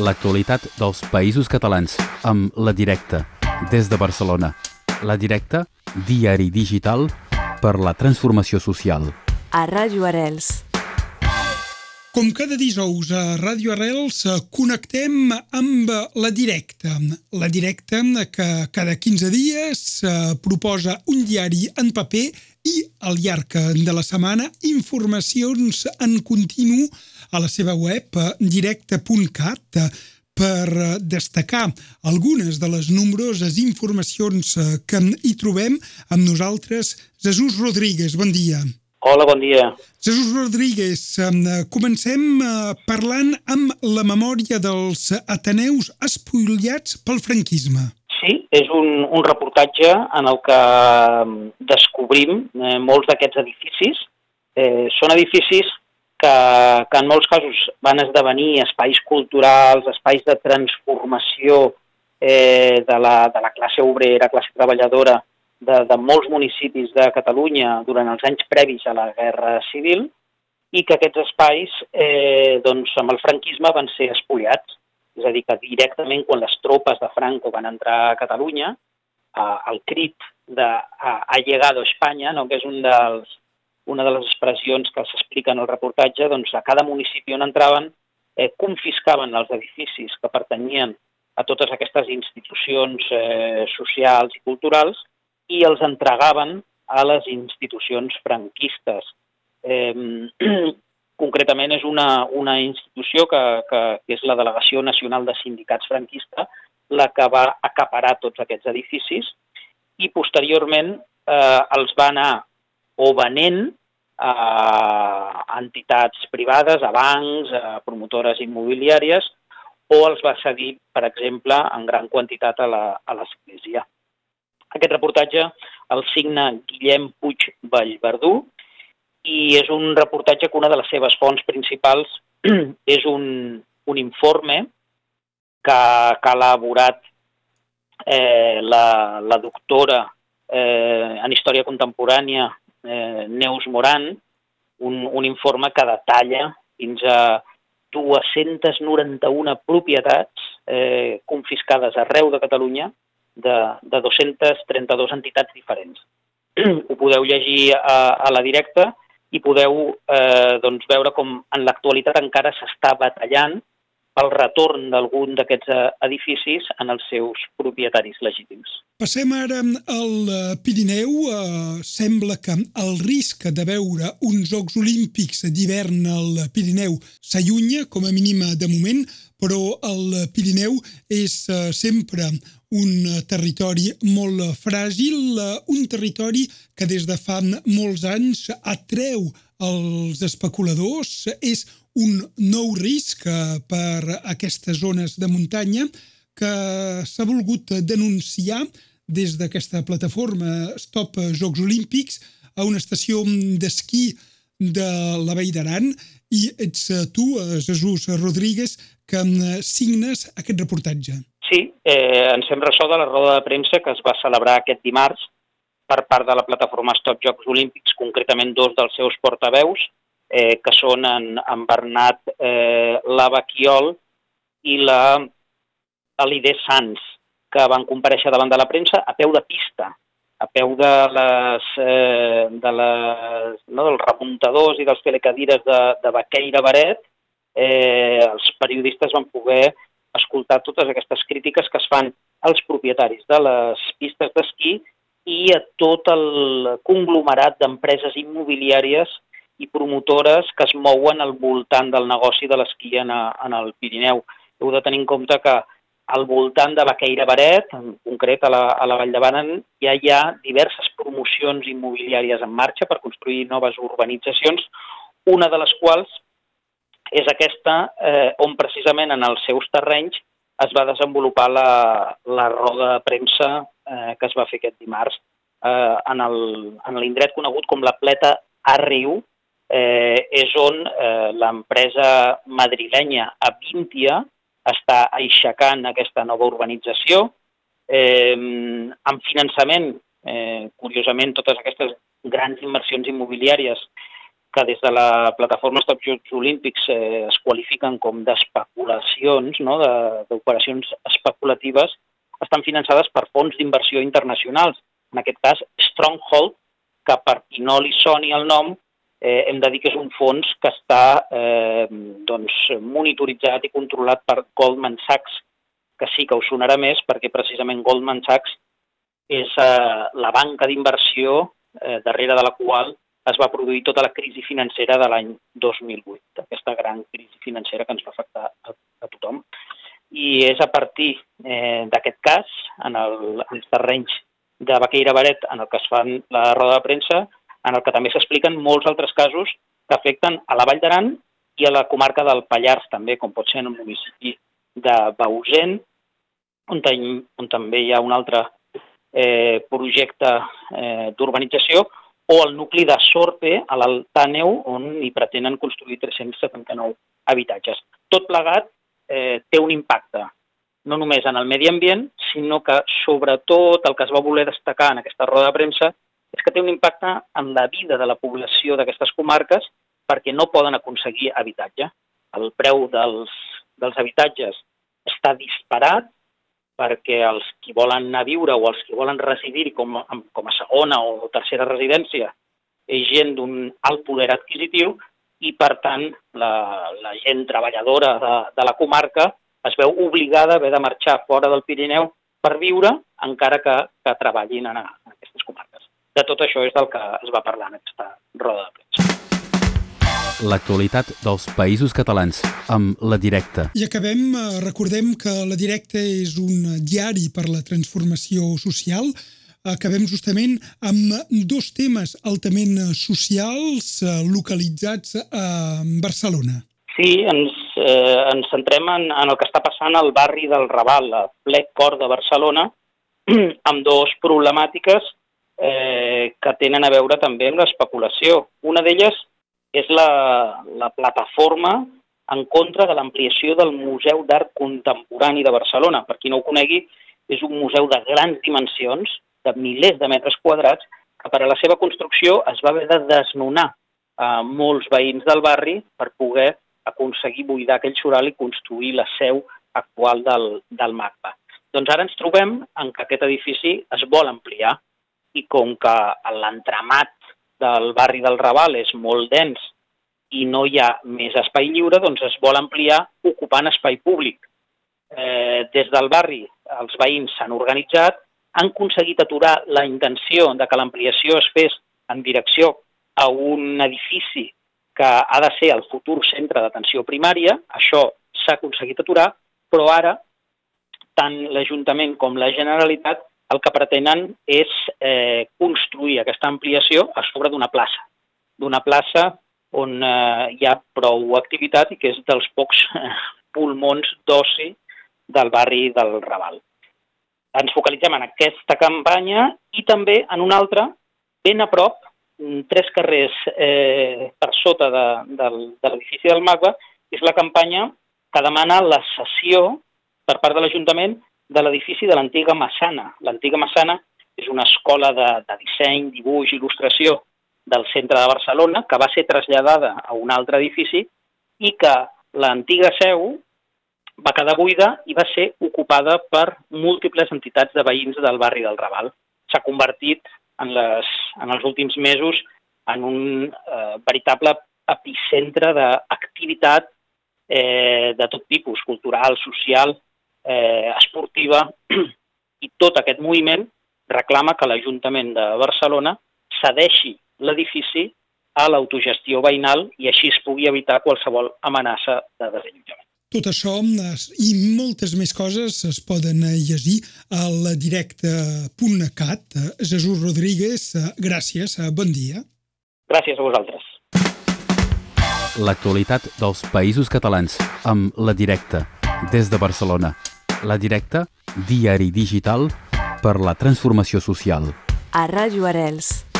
l'actualitat dels països catalans amb La Directa, des de Barcelona. La Directa, diari digital per la transformació social. A Ràdio Arels. Com cada dijous a Ràdio Arrels eh, connectem amb la directa. La directa que cada 15 dies eh, proposa un diari en paper i al llarg de la setmana informacions en continu a la seva web eh, directe.cat per destacar algunes de les nombroses informacions que hi trobem amb nosaltres. Jesús Rodríguez, bon dia. Hola, bon dia. Jesús Rodríguez, comencem eh, parlant amb la memòria dels Ateneus espoliats pel franquisme. Sí, és un, un reportatge en el que descobrim eh, molts d'aquests edificis. Eh, són edificis que, que en molts casos van esdevenir espais culturals, espais de transformació eh, de, la, de la classe obrera, classe treballadora, de, de molts municipis de Catalunya durant els anys previs a la Guerra Civil i que aquests espais, eh, doncs, amb el franquisme van ser espoliats. És a dir, que directament quan les tropes de Franco van entrar a Catalunya, eh, el crit de ha, ha llegado Espanya, no? que és un dels, una de les expressions que s'explica en el reportatge, doncs a cada municipi on entraven eh, confiscaven els edificis que pertanyien a totes aquestes institucions eh, socials i culturals i els entregaven a les institucions franquistes. Eh, concretament és una, una institució que, que, que és la Delegació Nacional de Sindicats Franquista la que va acaparar tots aquests edificis i posteriorment eh, els va anar o venent a entitats privades, a bancs, a promotores immobiliàries, o els va cedir, per exemple, en gran quantitat a l'Església. Aquest reportatge el signa Guillem Puig Vallverdú i és un reportatge que una de les seves fonts principals és un, un informe que, que ha elaborat eh, la, la doctora eh, en Història Contemporània eh, Neus Moran, un, un informe que detalla fins a 291 propietats eh, confiscades arreu de Catalunya de, de 232 entitats diferents. Ho podeu llegir a, a la directa i podeu eh, doncs, veure com en l'actualitat encara s'està batallant pel retorn d'algun d'aquests eh, edificis en els seus propietaris legítims. Passem ara al eh, Pirineu. Eh, sembla que el risc de veure uns Jocs Olímpics d'hivern al Pirineu s'allunya, com a mínim de moment, però el Pirineu és sempre un territori molt fràgil, un territori que des de fa molts anys atreu els especuladors, és un nou risc per aquestes zones de muntanya que s'ha volgut denunciar des d'aquesta plataforma Stop Jocs Olímpics a una estació d'esquí de la Vall d'Aran i ets tu, Jesús Rodríguez, que signes aquest reportatge. Sí, eh, ens fem ressò de la roda de premsa que es va celebrar aquest dimarts per part de la plataforma Stop Jocs Olímpics, concretament dos dels seus portaveus, eh, que són en, en Bernat eh, Lavaquiol i la Alide Sans, que van compareixer davant de la premsa a peu de pista, a peu de les, eh, de les, no, dels remuntadors i dels telecadires de, de Baqueira Baret, eh, els periodistes van poder escoltar totes aquestes crítiques que es fan als propietaris de les pistes d'esquí i a tot el conglomerat d'empreses immobiliàries i promotores que es mouen al voltant del negoci de l'esquí en, en el Pirineu. Heu de tenir en compte que al voltant de Baqueira Baret, en concret a la, a la Vall de Banen, ja hi ha diverses promocions immobiliàries en marxa per construir noves urbanitzacions, una de les quals és aquesta eh, on precisament en els seus terrenys es va desenvolupar la, la roda de premsa eh, que es va fer aquest dimarts eh, en l'indret conegut com la Pleta Arriu, eh, és on eh, l'empresa madrilenya Avintia està aixecant aquesta nova urbanització eh, amb finançament, eh, curiosament, totes aquestes grans inversions immobiliàries que des de la plataforma Stop Jocs Olímpics eh, es qualifiquen com d'especulacions, no? d'operacions especulatives, estan finançades per fons d'inversió internacionals. En aquest cas, Stronghold, que per qui no li soni el nom, eh, hem de dir que és un fons que està eh, doncs, monitoritzat i controlat per Goldman Sachs, que sí que us sonarà més perquè precisament Goldman Sachs és eh, la banca d'inversió eh, darrere de la qual es va produir tota la crisi financera de l'any 2008, aquesta gran crisi financera que ens va afectar a, a tothom. I és a partir eh, d'aquest cas, en, el, en els terrenys de Baqueira Baret, en el que es fan la roda de premsa, en el que també s'expliquen molts altres casos que afecten a la Vall d'Aran i a la comarca del Pallars, també, com pot ser en el municipi de Bausent, on, on també hi ha un altre eh, projecte eh, d'urbanització, o el nucli de Sorpe, a l'Altàneu, on hi pretenen construir 379 habitatges. Tot plegat eh, té un impacte, no només en el medi ambient, sinó que sobretot el que es va voler destacar en aquesta roda de premsa és que té un impacte en la vida de la població d'aquestes comarques perquè no poden aconseguir habitatge. El preu dels, dels habitatges està disparat perquè els qui volen anar a viure o els que volen residir com, com a segona o tercera residència és gent d'un alt poder adquisitiu i, per tant, la, la gent treballadora de, de la comarca es veu obligada a haver de marxar fora del Pirineu per viure, encara que, que treballin en. De tot això és del que es va parlar en aquesta roda de premsa. L'actualitat dels països catalans amb La Directa. I acabem, eh, recordem que La Directa és un diari per la transformació social. Acabem justament amb dos temes altament socials eh, localitzats a Barcelona. Sí, ens, eh, ens centrem en, en el que està passant al barri del Raval, a ple cor de Barcelona, amb dues problemàtiques eh, que tenen a veure també amb l'especulació. Una d'elles és la, la plataforma en contra de l'ampliació del Museu d'Art Contemporani de Barcelona. Per qui no ho conegui, és un museu de grans dimensions, de milers de metres quadrats, que per a la seva construcció es va haver de desnonar a molts veïns del barri per poder aconseguir buidar aquell xural i construir la seu actual del, del MACBA. Doncs ara ens trobem en que aquest edifici es vol ampliar i com que l'entramat del barri del Raval és molt dens i no hi ha més espai lliure, doncs es vol ampliar ocupant espai públic. Eh, des del barri els veïns s'han organitzat, han aconseguit aturar la intenció de que l'ampliació es fes en direcció a un edifici que ha de ser el futur centre d'atenció primària, això s'ha aconseguit aturar, però ara tant l'Ajuntament com la Generalitat el que pretenen és eh, construir aquesta ampliació a sobre d'una plaça, d'una plaça on eh, hi ha prou activitat i que és dels pocs eh, pulmons d'oci del barri del Raval. Ens focalitzem en aquesta campanya i també en una altra, ben a prop, tres carrers eh, per sota de, de, de l'edifici del MACBA, és la campanya que demana la cessió per part de l'Ajuntament de l'edifici de l'antiga Massana. L'antiga Massana és una escola de, de disseny, dibuix, il·lustració del centre de Barcelona que va ser traslladada a un altre edifici i que l'antiga seu va quedar buida i va ser ocupada per múltiples entitats de veïns del barri del Raval. S'ha convertit en, les, en els últims mesos en un eh, veritable epicentre d'activitat eh, de tot tipus, cultural, social, eh, esportiva, i tot aquest moviment reclama que l'Ajuntament de Barcelona cedeixi l'edifici a l'autogestió veïnal i així es pugui evitar qualsevol amenaça de desallotjament. Tot això i moltes més coses es poden llegir al directe.cat. Jesús Rodríguez, gràcies, bon dia. Gràcies a vosaltres. L'actualitat dels països catalans amb La Directa, des de Barcelona. La Directa, diari digital per la transformació social. A Ràdio Arels.